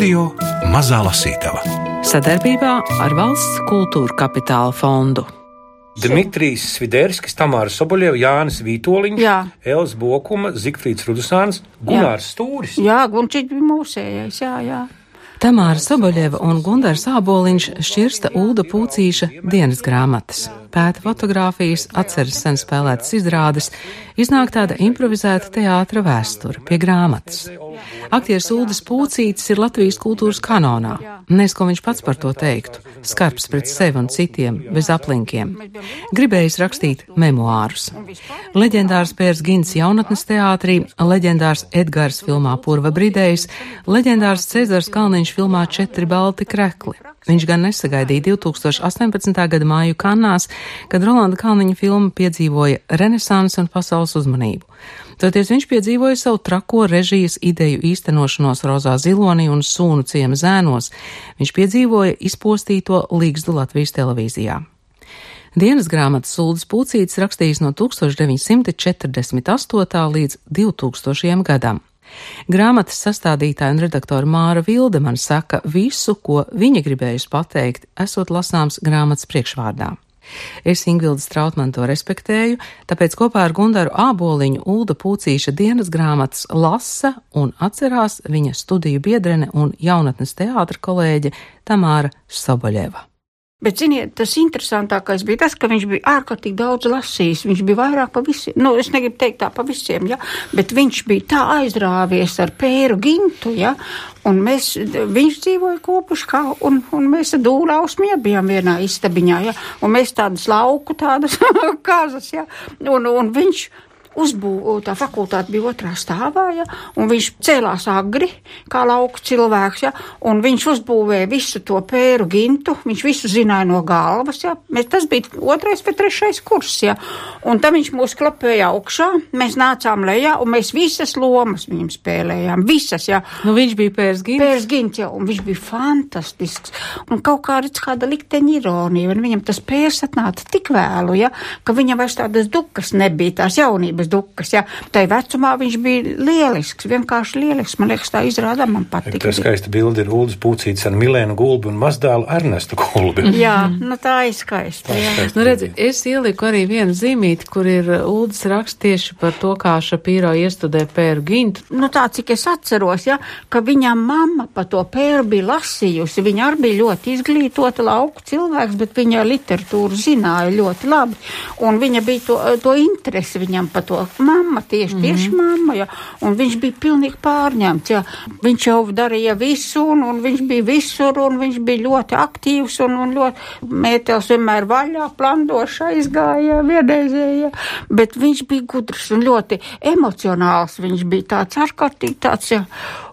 Radio Mazā Lasītava sadarbībā ar Valsts kultūra kapitāla fondu. Dmitrijs Sviderskis, Tamāra Soboļeva, Jānis Vītoliņš, Jā.Els Bokuma, Zigfrīds Rudusāns, Gunārs Stūris. Jā, Gunčiņš bija mūsējais, jā, jā. Tamāra Soboļeva un Gundars Āboliņš šķirsta Ulda Pūcīša dienas grāmatas. Pēta fotogrāfijas, atceras sen spēlētas izrādes, iznāk tāda improvizēta teātra vēsture pie grāmatas. Aktieris Uldis Pūcītis ir Latvijas kultūras kanonā. Nes, ko viņš pats par to teiktu. Skarbs pret sevi un citiem, bez aplinkiem. Gribējis rakstīt memoārus. Leģendārs Pērs Gins jaunatnes teātrī, leģendārs Edgars filmā Purva Bridējs, leģendārs Cezars Kalniņš filmā Četri balti krekli. Viņš gan nesagaidīja 2018. gada māju Kannās, kad Rolanda Kalniņa filma piedzīvoja renesansi un pasaules uzmanību. Toties viņš piedzīvoja savu trako režijas ideju īstenošanos Rozā Zilonī un Sūnu ciema zēnos. Viņš piedzīvoja izpostīto līgstu Latvijas televīzijā. Dienas grāmatas Sūdas Pūcītis rakstījis no 1948. līdz 2000. gadam. Grāmatas sastādītāja un redaktora Māra Vilde man saka visu, ko viņa gribējusi pateikt, esot lasāms grāmatas priekšvārdā. Es Ingvildu Strautmanu to respektēju, tāpēc kopā ar Gundaru Āboliņu Ulda Pūcīša dienas grāmatas lasa un atcerās viņa studiju biedrene un jaunatnes teātra kolēģe Tamāra Soboļeva. Bet, ziniet, tas interesantākais bija tas, ka viņš bija ārkārtīgi daudz lasījis. Viņš bija vairāk pa visiem, nu, es negribu teikt tā pa visiem, ja, bet viņš bija tā aizrāvies ar pēru gintu, ja, un mēs, viņš dzīvoja kopuškā, un, un mēs ar dūlā uzmie bijām vienā istabiņā, ja, un mēs tādas lauku, tādas kazas, ja, un, un viņš uzbūvēta fakultāte bija otrā stāvā, ja, un viņš cēlās agri, kā lauku cilvēks, ja, un viņš uzbūvēja visu to pēru gintu, viņš visu zināja no galvas, ja, mēs, tas bija otrais vai trešais kurs, ja, un tam viņš mūs klapēja augšā, mēs nācām lejā, un mēs visas lomas viņam spēlējām, visas, ja. Nu, viņš bija pērs gints. Pērs gints, ja, un viņš bija fantastisks, un kaut kā redz kāda likteņa ironija, un viņam tas pērs atnāca tik vēlu, ja, ka viņam vairs tādas dukas nebija, tās jaunības dukas. Ja. Tai vecumā viņš bija lielisks, vienkārši lielisks. Man liekas, tā izrāda man patīk. Tā skaista bilde ir Uldis Pūcīts ar Milēnu Gulbi un mazdēlu Ernestu Gulbi. Jā, nu tā ir skaista. Jā. Skaista Nu, redzi, bilde. es ieliku arī vienu zīmīti, kur ir Uldis raksts tieši par to, kā Šapīro iestudē pēru gintu. Nu, tā cik es atceros, ja, ka viņam mamma pa to pēru bija lasījusi. Viņa arī bija ļoti izglītota lauku cilvēks, bet viņa literatūru zināja ļoti labi. Un viņa bija to, to interesi viņam pa to mamma, tieši, Mhm. tieši mamma, ja. Un viņš bija pilnīgi pārņemts, ja. Viņš jau darīja visu, un, un viņš bija visur, un viņš bija ļoti aktīvs, un, un ļoti mētels vienmēr vaļā, plandoši aizgāja vienreizēja. Bet viņš bija gudrs un ļoti emocionāls. Viņš bija tāds ārkārtīgi tāds, ja.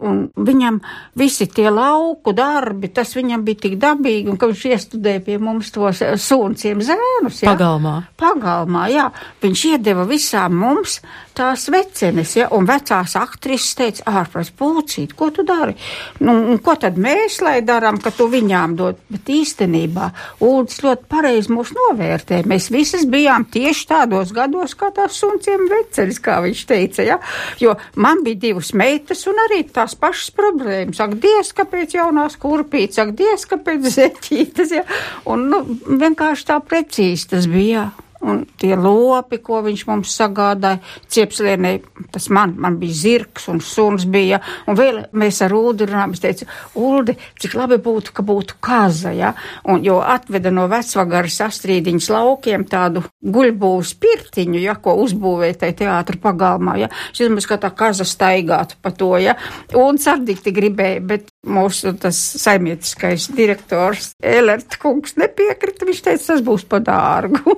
Un viņam visi tie lauku darbi, tas viņam bija tik dabīgi, un ka viņš iestudēja pie mums tos eh, sunciem zēnus, ja. Pagalmā. Pagalmā, jā. Viņš iedeva visām mums tās vecenes, ja, un vecās aktrises teica, ārprāts pūcīt, ko tu dari? Nu, ko tad mēs, lai darām, ka tu viņām dod? Bet īstenībā Uldis ļoti pareizi mūs novērtē. Mēs visas bijām tieši tādos gados, kā tās sunciem vecenes, kā viņš teica, ja. Jo man bija divas meitas un arī tās pašas problēmas. Ak, Dievs, kāpēc jaunās kurpītes, ak, Dievs, kāpēc zeķītes, ja. Un, nu, vienkārši tā precīzi tas bija, jā. Un tie lopi, ko viņš mums sagādāja, ciepslienē, tas man, man bija zirgs un suns bija. Un vēl mēs ar Uldi runājām, es teicu, Uldi, cik labi būtu, ka būtu kaza, ja? Un, jo atveda no vecvagaras astrīdiņas laukiem tādu guļbūvas pirtiņu, ja, ko uzbūvēja tai teātra pagalmā, ja? Es domāju, ka tā kaza staigātu pa to, ja? Un sardikti gribēja, bet mūsu tas saimietiskais direktors Elert kungs nepiekrita, viņš teica, tas būs pa dārgu.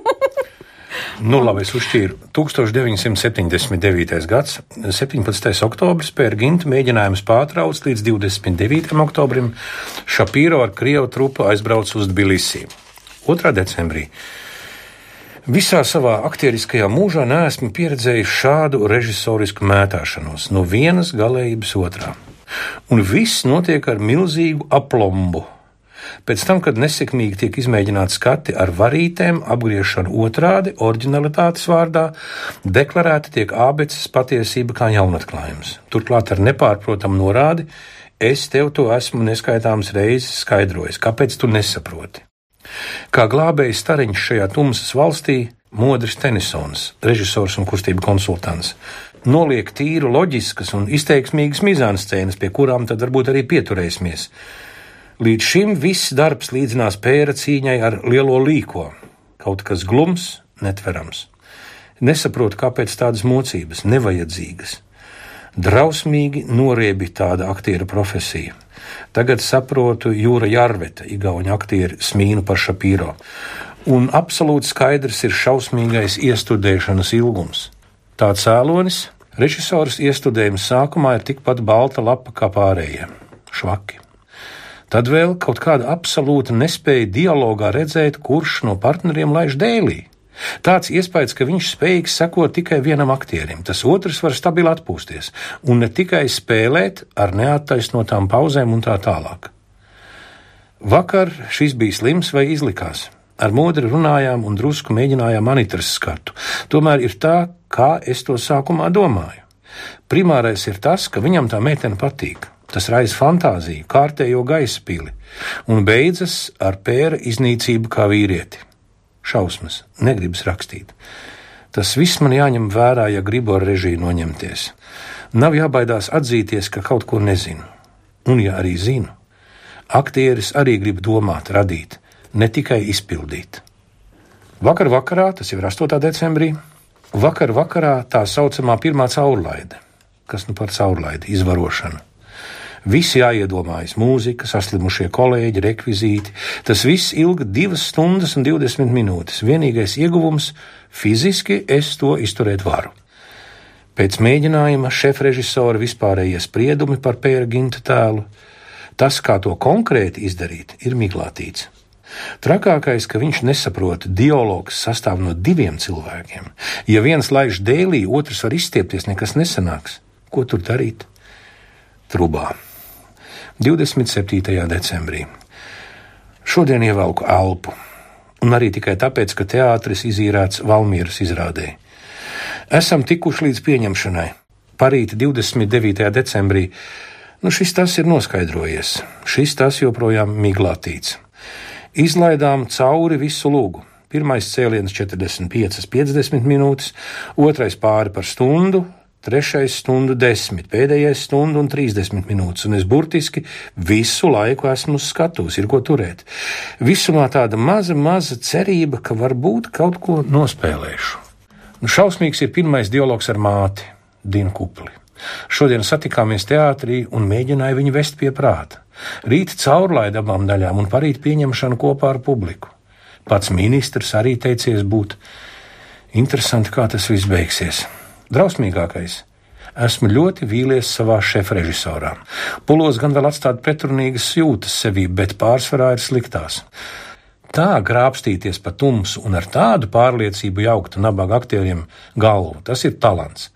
Nu, labi, es uzšķīru. 1979. gads, 17. oktobris, Pērģinta mēģinājums pārtrauc līdz 29. oktobrim. Šapīro ar Krievu trupu aizbrauc uz Tbilisi. 2. decembrī. Visā savā aktieriskajā mūžā neesmu pieredzējis šādu režisorisku mētāšanos no vienas galējības otrā. Un viss notiek ar milzīgu aplombu. Pēc tam, kad nesekmīgi tiek izmēģināti skati ar varītēm, apgriešana otrādi, originalitātes vārdā, deklarēta tiek ābeces patiesība kā jaunatklājums. Turklāt ar nepārprotamu norādi Es tev to esmu neskaitāmas reizes skaidrojis, kāpēc tu nesaproti. Kā glābējs stariņš šajā tumsas valstī, Modris Tenisons, režisors un kustību konsultants, noliek tīru loģiskas un izteiksmīgas mizānscēnas, pie kurām tad varbūt arī pieturēsimies. Līdz šim viss darbs līdzinās pēra cīņai ar lielo līko, kaut kas glums, netverams. Nesaprotu, kāpēc tādas mocības, nevajadzīgas. Drausmīgi noriebi tāda aktiera profesija. Tagad saprotu Jūra Jārveta, Igaunija aktieri Smīnu par Šapīro. Un absolūti skaidrs ir šausmīgais iestudēšanas ilgums. Tāds cēlonis režisors iestudējuma sākumā ir tikpat balta lapa kā pārējie - švaki. Tad vēl kaut kāda absolūta nespēja dialogā redzēt, kurš no partneriem laiž dēlī. Tāds iespējas, ka viņš spējīgs sekot tikai vienam aktierim, tas otrs var stabili atpūsties un ne tikai spēlēt ar neattaisnotām pauzēm un tā tālāk. Vakar šis bija slims vai izlikās. Ar modri runājām un drusku mēģinājām manitras skatu. Tomēr ir tā, kā es to sākumā domāju. Primārais ir tas, ka viņam tā meitene patīk. Tas raisa fantāziju, kārtējo gaisa pili un beidzas ar pēra iznīcību kā vīrieti šausmas, negribas rakstīt. Tas viss man jāņem vērā, ja gribu ar režiju noņemties. Nav jābaidās atzīties, ka kaut ko nezinu. Un, ja arī zinu, aktieris arī grib domāt, radīt, ne tikai izpildīt. Vakar vakarā, tas jau ir 8. decembrī, vakar vakarā tā saucamā pirmā caurlaide, kas nu par caurlaidi izvarošanu. Visi jāiedomājas - mūzika, saslimušie kolēģi, rekvizīti. Tas viss ilga 2 stundas un 20 minūtes. Vienīgais ieguvums - fiziski es to izturēt varu. Pēc mēģinājuma šefrežisora vispārējie spriedumi par pēra ginta tēlu. Tas, kā to konkrēti izdarīt, ir miglātīts. Trakākais, ka viņš nesaprot, dialogs sastāv no diviem cilvēkiem. Ja viens laiž dēlī, otrs var izstiepties, nekas nesanāks. Ko tur darīt? Trubā. 27. decembrī. Šodien ievelku elpu, un arī tikai tāpēc, ka teātris izīrēts Valmieras izrādē. Esam tikuši līdz pieņemšanai. Parīt 29. decembrī. Nu, šis tas ir noskaidrojies. Šis tas joprojām miglātīts. Izlaidām cauri visu lūgu. Pirmais cēliens 45, 50 minūtes, otrais pāri par stundu, trešais stundu desmit, pēdējais stundu un trīsdesmit minūtes, un es burtiski visu laiku esmu uz skatuves, ir ko turēt. Visumā tāda maza, maza cerība, ka varbūt kaut ko nospēlēšu. Un šausmīgs ir pirmais dialogs ar māti, Dinu Kupli. Šodien satikāmies teātrī un mēģināju viņu vest pie prāta. Rīt caurlaida abām daļām un parīt pieņemšanu kopā ar publiku. Pats ministrs arī teicies būt. Interesanti, kā tas viss beigsies. Drausmīgākais. Esmu ļoti vīlies savā šefrežisorā. Pulos gan vēl atstāt pretrunīgas jūtas sevī, bet pārsvarā ir sliktās. Tā grābstīties pa tumsu un ar tādu pārliecību jaukt nabaga aktieriem galvu, tas ir talants.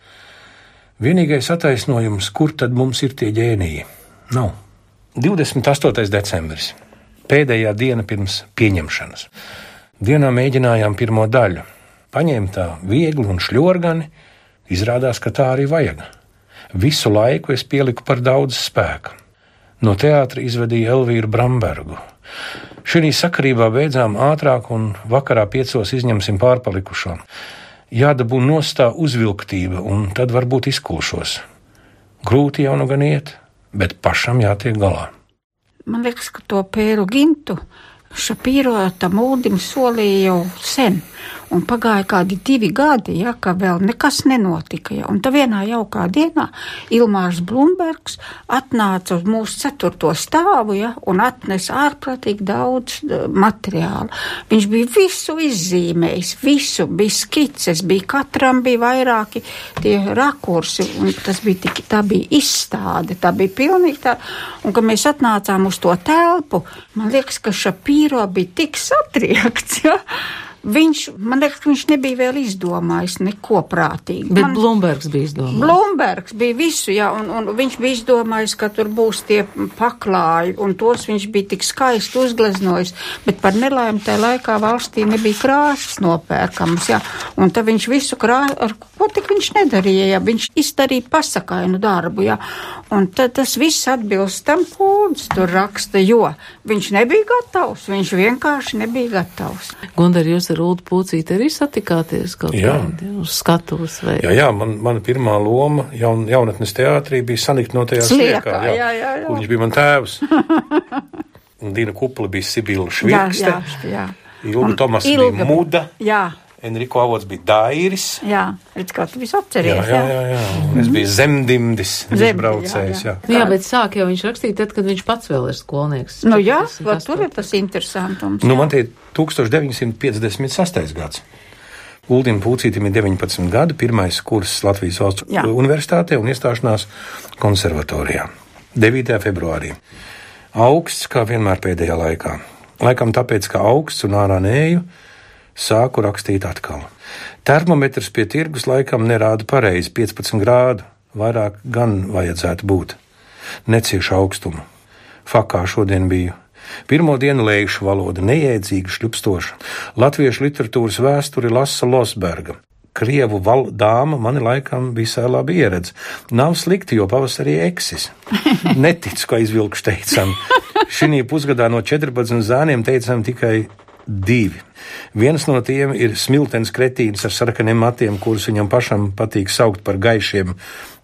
Vienīgais attaisnojums, kur tad mums ir tie ģēniji? Nav. 28. decembris. Pēdējā diena pirms pieņemšanas. Dienā mēģinājām pirmo daļu. Paņēma tā viegli un šļorgani, Izrādās, ka tā arī vajag. Visu laiku es pieliku par daudz spēka. No teātra izvedīja Elvīru Brambergu. Šī sakarībā beidzām ātrāk, un vakarā piecos izņemsim pārpalikušo. Jādabū nostā uzvilktība, un tad varbūt izkulšos. Grūti jau nu gan iet, bet pašam jātiek galā. Man liekas, ka to pēru gintu Šapīro tam ūdim solīja jau sen un pagāja kādi divi gadi, ja, ka vēl nekas nenotika. Ja. Un tā vienā jaukā dienā Ilmārs Blumbergs atnāca uz mūsu ceturto stāvu ja, un atnesa ārprātīgi daudz uh, materiālu. Viņš bija visu izzīmējis, visu bija skices, bija katram bija vairāki tie rakursi, tas bija tik, tā bija izstāde, tā bija pilnīgi tā, un kad mēs atnācām uz to telpu, man liekas, ka Šapīro bija tik satriekts, ja, viņš, man liekas, ka viņš nebija vēl izdomājis neko prātīgi. Bet man, Blumbergs bija izdomājis. Blumbergs bija visu, jā, un, un viņš bija izdomājis, ka tur būs tie paklāji, un tos viņš bija tik skaisti uzgleznojis, bet par nelaimi tajā laikā valstī nebija krāsas nopērkams, jā, un tad viņš visu krāsu, ar ko tik viņš nedarīja, jā, viņš izdarīja pasakainu darbu, jā, un tad tas viss atbilst tam pūdz tur raksta, jo viņš nebija gatavs, viņš vienkārši nebija gatavs. Gundar, jūs ar Ulu Pūcīti arī satikāties kaut Jā. kādā uz skatuves vai? Jā, jā man, mana pirmā loma jaun, jaunatnes teātrī bija sanikt no tajā Sliekā, jā, jā, jā. Kur viņš bija man tēvs. Un Dina Kupla bija Sibila Jā, Švirkste. jā, jā. Ilga Tomas Ilga- bija Muda. Jā, Enrico Avots bija Dairis. jā, redz, kā tu visu Jā, atceries, jā, jā, jā. Un es biju zemdimdis, Zemdi, izbraucējs. jā, Jā, Nu, jā, bet sāk jau viņš rakstīja tad, kad viņš pats vēl ir skolnieks. Nu jā, 48. va, tur ir tas interesantums. Nu, jā. man tie ir 1956. gads. Uldim Pūcītim ir 19 gadi, pirmais kurs Latvijas valsts Jā. universitātē un iestāšanās konservatorijā. 9. februārī. Augsts, kā vienmēr pēdējā laikā. Laikam tāpēc, ka augsts un ārā nēju, sāku rakstīt atkal. Termometrs pie tirgus laikam nerāda pareizi 15 grādu, vairāk gan vajadzētu būt. Neciešu augstumu. Fakā šodien biju. Pirmo dienu lēkšu valoda, neiedzīga, šļupstoša. Latviešu literatūras vēsturi lasa Losberga. Krievu dāma mani laikam visai labi ieredz. Nav slikti, jo pavasarī eksis. Neticu, ka izvilkšu teicam. Šī pusgadā no 14 zēniem teicam tikai divi. Viens no tiem ir smiltens kretīns ar sarkaniem matiem, kurus viņam pašam patīk saukt par gaišiem,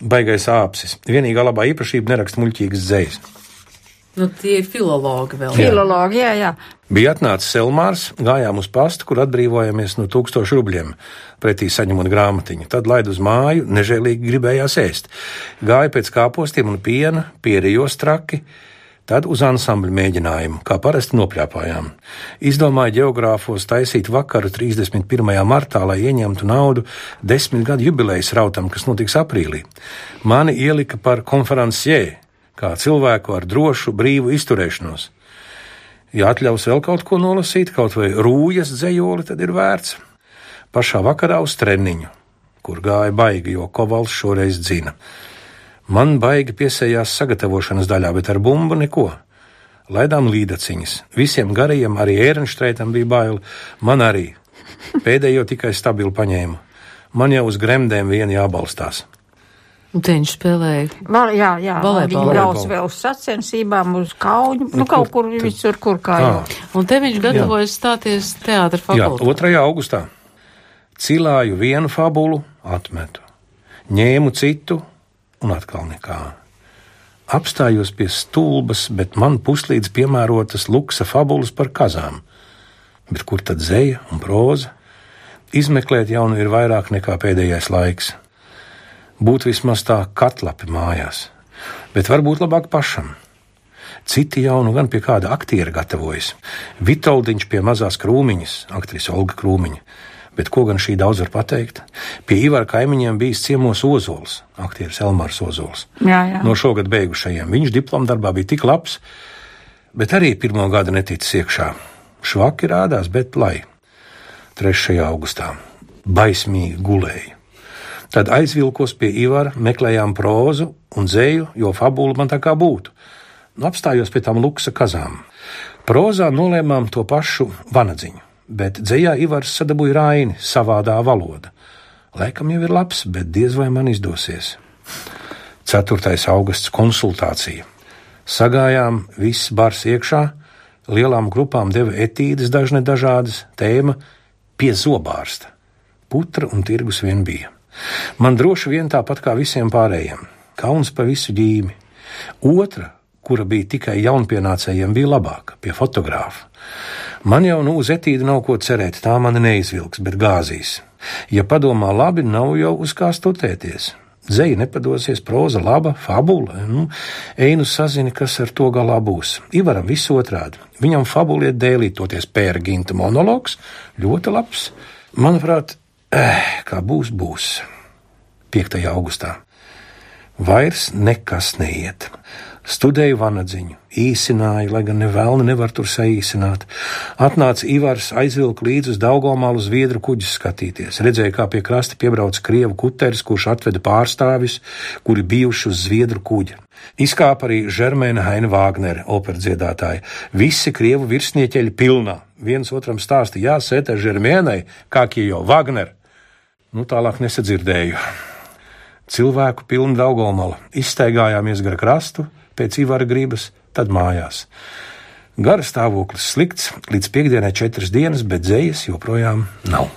baigais āpsis. Vienīgā labā īpašība nerakst muļķīgas dzējas. Nu, tie ir filologi vēl. Filologi, jā, jā. Bija atnācis Elmārs, gājām uz pastu, kur atbrīvojāmies no tūkstošu rubļiem, pretī saņemot grāmatiņu. Tad laid uz māju, nežēlīgi gribējās ēst. Gāja pēc kāpostiem un piena, pierījos traki, tad uz ansambļu mēģinājumu, kā parasti nopļāpājām. Izdomāja geogrāfos taisīt vakaru 31. martā, lai ieņemtu naudu desmit gadu jubilejas rautam, kas notiks aprīlī. Mani ielika par konferenciē, kā cilvēku ar drošu, brīvu izturēšanos. Ja atļaus vēl kaut ko nolasīt, kaut vai rūjas dzējoli, tad ir vērts. Pašā vakarā uz treniņu, kur gāja baigi, jo Kovals šoreiz dzina. Man baigi piesējās sagatavošanas daļā, bet ar bumbu neko. Laidām līdaciņas. Visiem garajiem, arī Ērenštreitam bija bail, man arī. Pēdējo tikai stabilu paņēmu. Man jau uz gremdēm vien jābalstās. Un te viņš spēlēja. Val, jā, jā. Viņi brauc vēl uz sacensībām, uz kauņu, nu, Nu, kaut kur kur tad? visur, kur kā Kā? jau. Un te viņš gatavojas stāties teātra Jā, fakultātē. 2. augustā cilāju vienu fabulu, atmetu, ņēmu citu un atkal nekā. Apstājos pie stulbas, bet man puslīdz piemērotas luksa fabulas par kazām. Bet kur tad zēja un próza? Izmeklēt jaunu ir vairāk nekā pēdējais laiks. Būt vismaz tā katlapi mājās, bet varbūt labāk pašam. Citi jau nu gan pie kāda aktiera gatavojas. Vitoldiņš pie mazās krūmiņas, aktrise Olga Krūmiņa. Bet ko gan šī daudz var pateikt? Pie Ivara kaimiņiem bijis ciemos Ozols, aktieris Elmārs Ozols. Jā, jā. No šogad beigušajiem. Viņš diplomdarbā bija tik labs, bet arī pirmo gadu neticis iekšā. Švaki rādās, bet lai. 3. augustā baismīgi gulēja. Tad aizvilkos pie Ivara, meklējām prózu un dzēju, jo fabula man tā kā būtu. Nu, apstājos pie tām luksa kazām. Prozā nolēmām to pašu vanadziņu, bet dzējā Ivars sadabūja raini savādā valoda. Laikam jau ir labs, bet diez vai man izdosies. 4. augusts konsultācija. Sagājām, viss bars iekšā, lielām grupām deva etīdes dažne dažādas, tēma pie zobārsta. Putra un tirgus vien bija. Man droši vien tāpat kā visiem pārējiem. Kauns pa visu ģīmi. Otra, kura bija tikai jaunpienācējiem, bija labāka, pie fotogrāfa. Man jau nu uz etīdi nav ko cerēt, tā man neizvilks, bet gāzīs. Ja padomā labi, nav jau uz kā stutēties. Zeja nepadosies, proza laba, fabula. Nu, Einu sazini, kas ar to galā būs. Ivaram viss otrādi. Viņam fabuliet dēlīt, toties pērginta monologs, ļoti labs. Manuprāt, eh, kā būs, būs. 5. augustā. Vairs nekas neiet. Studēju vanadziņu, īsināju, lai gan nevēlni nevar tur saīsināt. Atnāca Ivars, aizvilka līdzi uz Daugomālu zviedru kuģus skatīties. Redzēja, kā pie krasta piebrauc krievu kuteris, kurš atveda pārstāvis, kuri bijuši uz zviedru kuģa. Izkāpa arī Žermēna Haina Vāgnere, operdziedātāja. Visi krievu virsnieķeļi pilnā. Viens otram stāsta, jā, sēta Žermēnai, kā jau Vāgner. Nu, tālāk nesadzirdēju. Cilvēku pilnu Daugomala. Izstaigājāmies gar krastu, pēc Ivara gribas, tad mājās. Gara stāvoklis slikts, līdz piekdienai četras dienas, bet dzējas joprojām nav.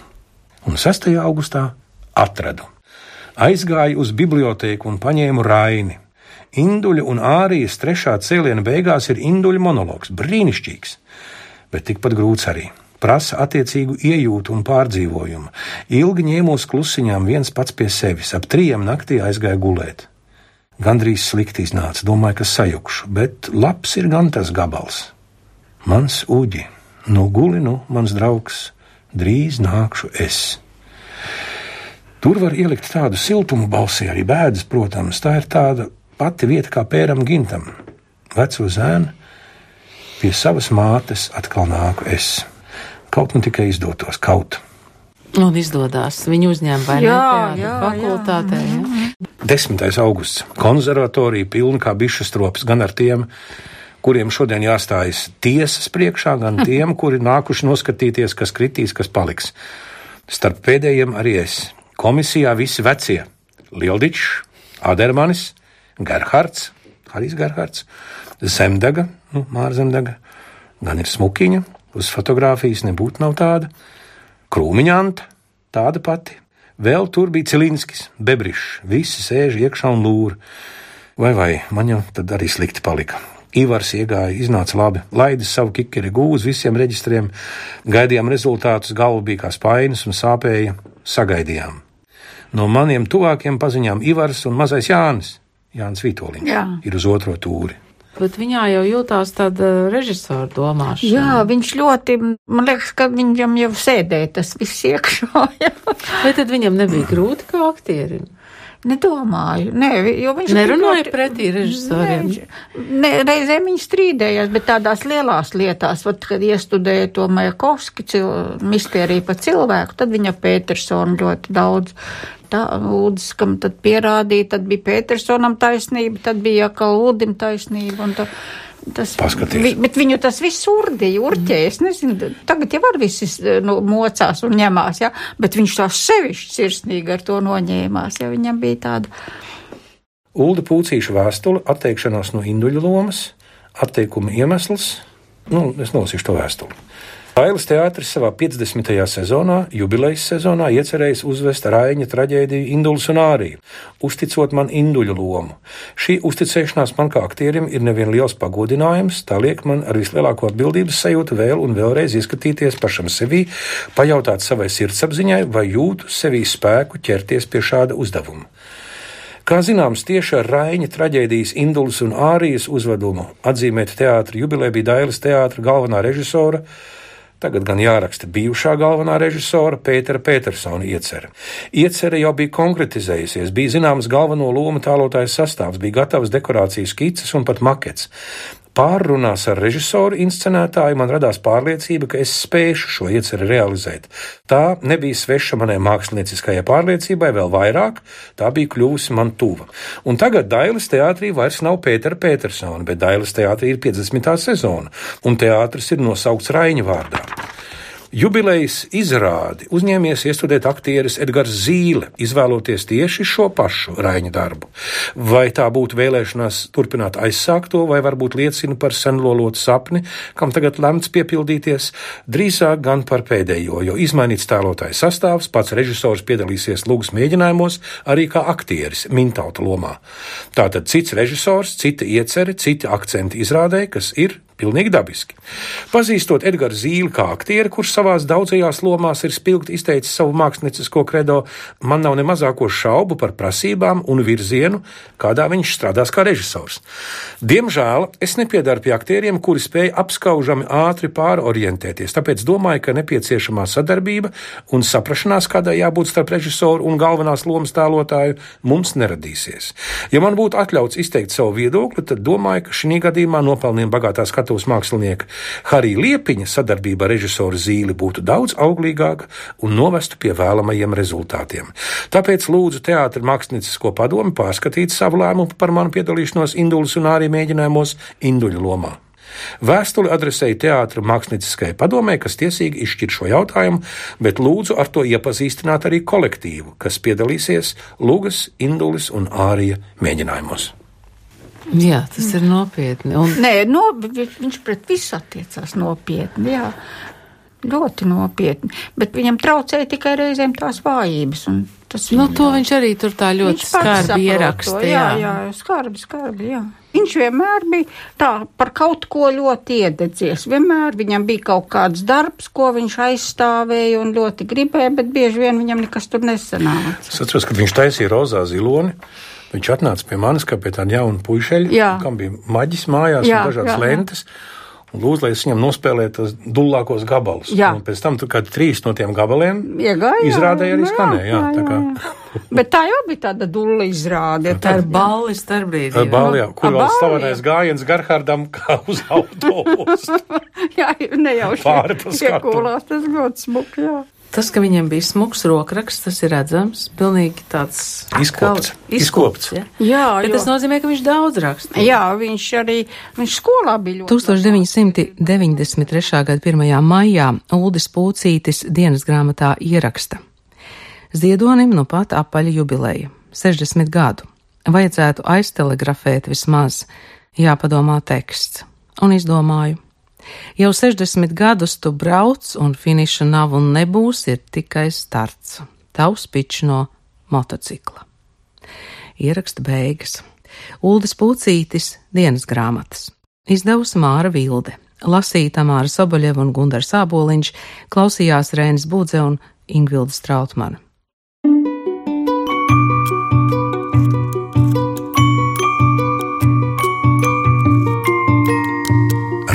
Un 6. augustā atradu. Aizgāju uz bibliotēku un paņēmu raini. Induļa un ārijas trešā cēliena beigās ir induļa monologs. Brīnišķīgs, bet tikpat grūts arī. Prasa attiecīgu iejūtu un pārdzīvojumu. Ilgi ņēmos klusiņām viens pats pie sevis, ap trījiem naktī aizgāju gulēt. Gandrīz slikti iznāca, domāju, ka sajukšu, bet labs ir gan tas gabals. Mans uģi, nu guli, nu, mans draugs, drīz nākšu es. Tur var ielikt tādu siltumu balsī, arī bēdas, protams, tā ir tāda pati vieta kā pēram gintam. Veco zēnu, pie savas mātes atkal nāku es. Kaut nu tikai izdotos, kaut. Un izdodas. Viņu uzņēma vai ne? jā, fakultātē. Jā. Jā. 10. augusts. Konservatorija pilna kā bišu strops, gan ar tiem, kuriem šodien jāstājas tiesas priekšā, gan tiem, kuri nākuši noskatīties, kas kritīs, kas paliks. Starp pēdējiem arī es. Komisijā visi vecie - Lieldičs, Adermanis, Gerhards, Harijs Gerhards, Zemdaga, nu, Māra Zemdaga, gan ir smukiņa, uz fotografijas nebūtu nav tāda, Krūmiņanta, tāda pati. Vēl tur bija Cilinskis, Bebrišs, visi sēž iekšā un lūra. Vai, vai, man jau tad arī slikti palika. Ivars iegāja, iznāca labi, laidis savu kikeri gūzi visiem reģistriem, gaidījām rezultātus, galva bija kā spainis un sāpēja, sagaidījām. No maniem tuvākiem paziņām Ivars un mazais Jānis, Jānis Vitoļņš, Jā. ir uz otro tūri. Bet viņā jau jūtās tāda režisora domāšana. Jā, viņš ļoti, man liekas, ka viņam jau sēdēja tas viss iekšā. Vai tad viņam nebija grūti kā aktierim? Nedomāju, nē, jo viņš Nerunāja ļoti- pretī režisoriem? Nē, viņš- Ne, reizēm viņi strīdējās, bet tādās lielās lietās, vat, kad iestudēja to Majakovski cil, mistēriju par cilvēku, tad viņa Petersonu ļoti daudz tā lūdzu, kam tad pierādīja, tad bija Petersonam taisnība, tad bija atkal Lūdim taisnība. Un tā, Tas, Paskaties. vi, bet viņu tas viss urdīja, urķēja. Es nezinu, tagad jau var visi nu, mocās un ņemās, ja? bet viņš tā sevišķi sirsnīgi ar to noņēmās, ja viņam bija tāda. Ulda Pūcīša vēstule, atteikšanās no induļu lomas, atteikuma iemesls. Nu, es nolasīšu to vēstuli. Ailes teātris savā 50. sezonā, jubilejas sezonā, iecerējis uzvest Raina traģēdiju Induls un Āriju, uzticot man induļu lomu. Šī uzticēšanās man kā aktierim ir nevien liels pagodinājums, tā liek man ar vislielāko atbildības sajūtu vēl un vēlreiz ieskatīties pašam sevī, pajautāt savai sirdsapziņai, vai jūtu sevī spēku ķerties pie šāda uzdevuma. Kā zināms, tieši ar Raņa traģēdijas Indulas un Ārijas uzvedumu atzīmēt teātra jubileja bija Dailas teātra galvenā režisora, tagad gan jāraksta bijušā galvenā režisora Pētera Petersona iecerē. Iecerē jau bija konkretizējusies, bija zināms galveno lomu tēlotājas sastāvs, bija gatavs dekorācijas skices un pat makets. Pārrunās ar režisoru inscenētāju man radās pārliecība, ka es spēšu šo ieceri realizēt. Tā nebija sveša manai mākslinieckajai pārliecībai, vēl vairāk tā bija kļuvusi man tuva. Un tagad Dailas teātrī vairs nav Pētera Petersona, bet Dailas teātrī ir 50. sezona, un teātris ir nosaukts Raiņa vārdā. Jubilejas izrādi uzņēmies iestudēt aktieris Edgars Zīle, izvēloties tieši šo pašu Raņa darbu. Vai tā būtu vēlēšanās turpināt aizsākto, vai varbūt liecina par senlolotu sapni, kam tagad lemts piepildīties, drīzāk gan par pēdējo, jo izmainīts tēlotājs sastāvs, pats režisors piedalīsies lūgas mēģinājumos arī kā aktieris Mintauta lomā. Tātad cits režisors, cita ieceri, citi akcenti izrādē, kas ir Pilnīgi dabiski. Pazīstot Edgars Zīli kā aktieri, kurš savās daudzajās lomās ir spilgti izteicis savu māksliniecisko kredo, man nav ne mazāko šaubu par prasībām un virzienu, kādā viņš strādās kā režisors. Diemžēl es nepiedaru pie aktieriem, kuri spēj apskaužami ātri pārorientēties, tāpēc domāju, ka nepieciešamā sadarbība un saprašanās, kādai jābūt starp režisoru un galvenās lomas tēlotāju, mums neradīsies. Ja man būtu atļauts izteikt savu viedokli, tad domāju, ka šī gadījumā nopelniem bagātā skatījumā skatuves mākslinieka Harija Liepiņa sadarbība ar režisoru Zīli būtu daudz auglīgāka un novestu pie vēlamajiem rezultātiem. Tāpēc lūdzu teātra māksliniecisko padomu pārskatīt savu lēmumu par manu piedalīšanos Indulas un arī mēģinājumos Induļa lomā. Vēstuli adresēja teātra mākslinieckajai padomē, kas tiesīgi izšķir šo jautājumu, bet lūdzu ar to iepazīstināt arī kolektīvu, kas piedalīsies Lūgas, Indulis un Ārija mēģinājumos. Jā, tas ir nopietni. Un... Nē, no, viņš pret visu attiecās nopietni. Jā. Ļoti nopietni, bet viņam traucēja tikai reizēm tās vājības. Tas nu, to viņš arī tur tā ļoti skarbi ierakstīja. Jā, jā, skarbi, skarbi, jā. Viņš vienmēr bija tā par kaut ko ļoti iededzies. Vienmēr viņam bija kaut kāds darbs, ko viņš aizstāvēja un ļoti gribēja, bet bieži vien viņam nekas tur nesanāca. Es atceros, ka viņš taisīja rozā ziloni. Viņš atnāca pie manis, kā pie tāda jauna puišeļa, kam bija maģis mājās jā, un dažādas jā, lentes. Un lūdzu, lai es viņam nospēlēju tos dullākos gabalus. Jā. Un pēc tam tur kādi trīs no tiem gabaliem Iegāja, izrādēja arī skanēja. Jā, jā, jā, jā. jā. Bet tā jau bija tāda dulla izrāde. Tā ir balli starpbrīdī. Ar balli, jā. Kur vēl slavenais gājiens Garhardam kā uz autobusu. jā, nejauši. Pāri pa skatu. Iekulās tas ļoti smuki, jā. Tas, ka viņam bija smags rokraksts, tas ir redzams. Pilnīgi tāds izkopts. izkopts ja? Jā, Bet jo. tas nozīmē, ka viņš daudz rakstīja. Jā, viņš arī viņš skolā bija ļoti. 1993. gada 1. maijā Uldis Pūcītis dienas grāmatā ieraksta. Ziedonim nu pat apaļa jubileja - 60 gadu. Vajadzētu aiztelegrafēt vismaz, jāpadomā teksts. Un izdomāju, Jau 60 gadus tu brauc, un finiša nav un nebūs, ir tikai starts. Tavs pičs no motocikla. Ieraksta beigas. Uldis Pucītis dienas grāmatas. Izdevusi Māra Vilde, lasīja Tamāra Soboļeva un Gundars Āboliņš, klausījās Rēnis Budze un Ingvilda Strautmana.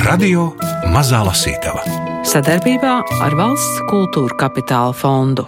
Radio Mazā Lasītava sadarbībā ar Valsts kultūra kapitāla fondu.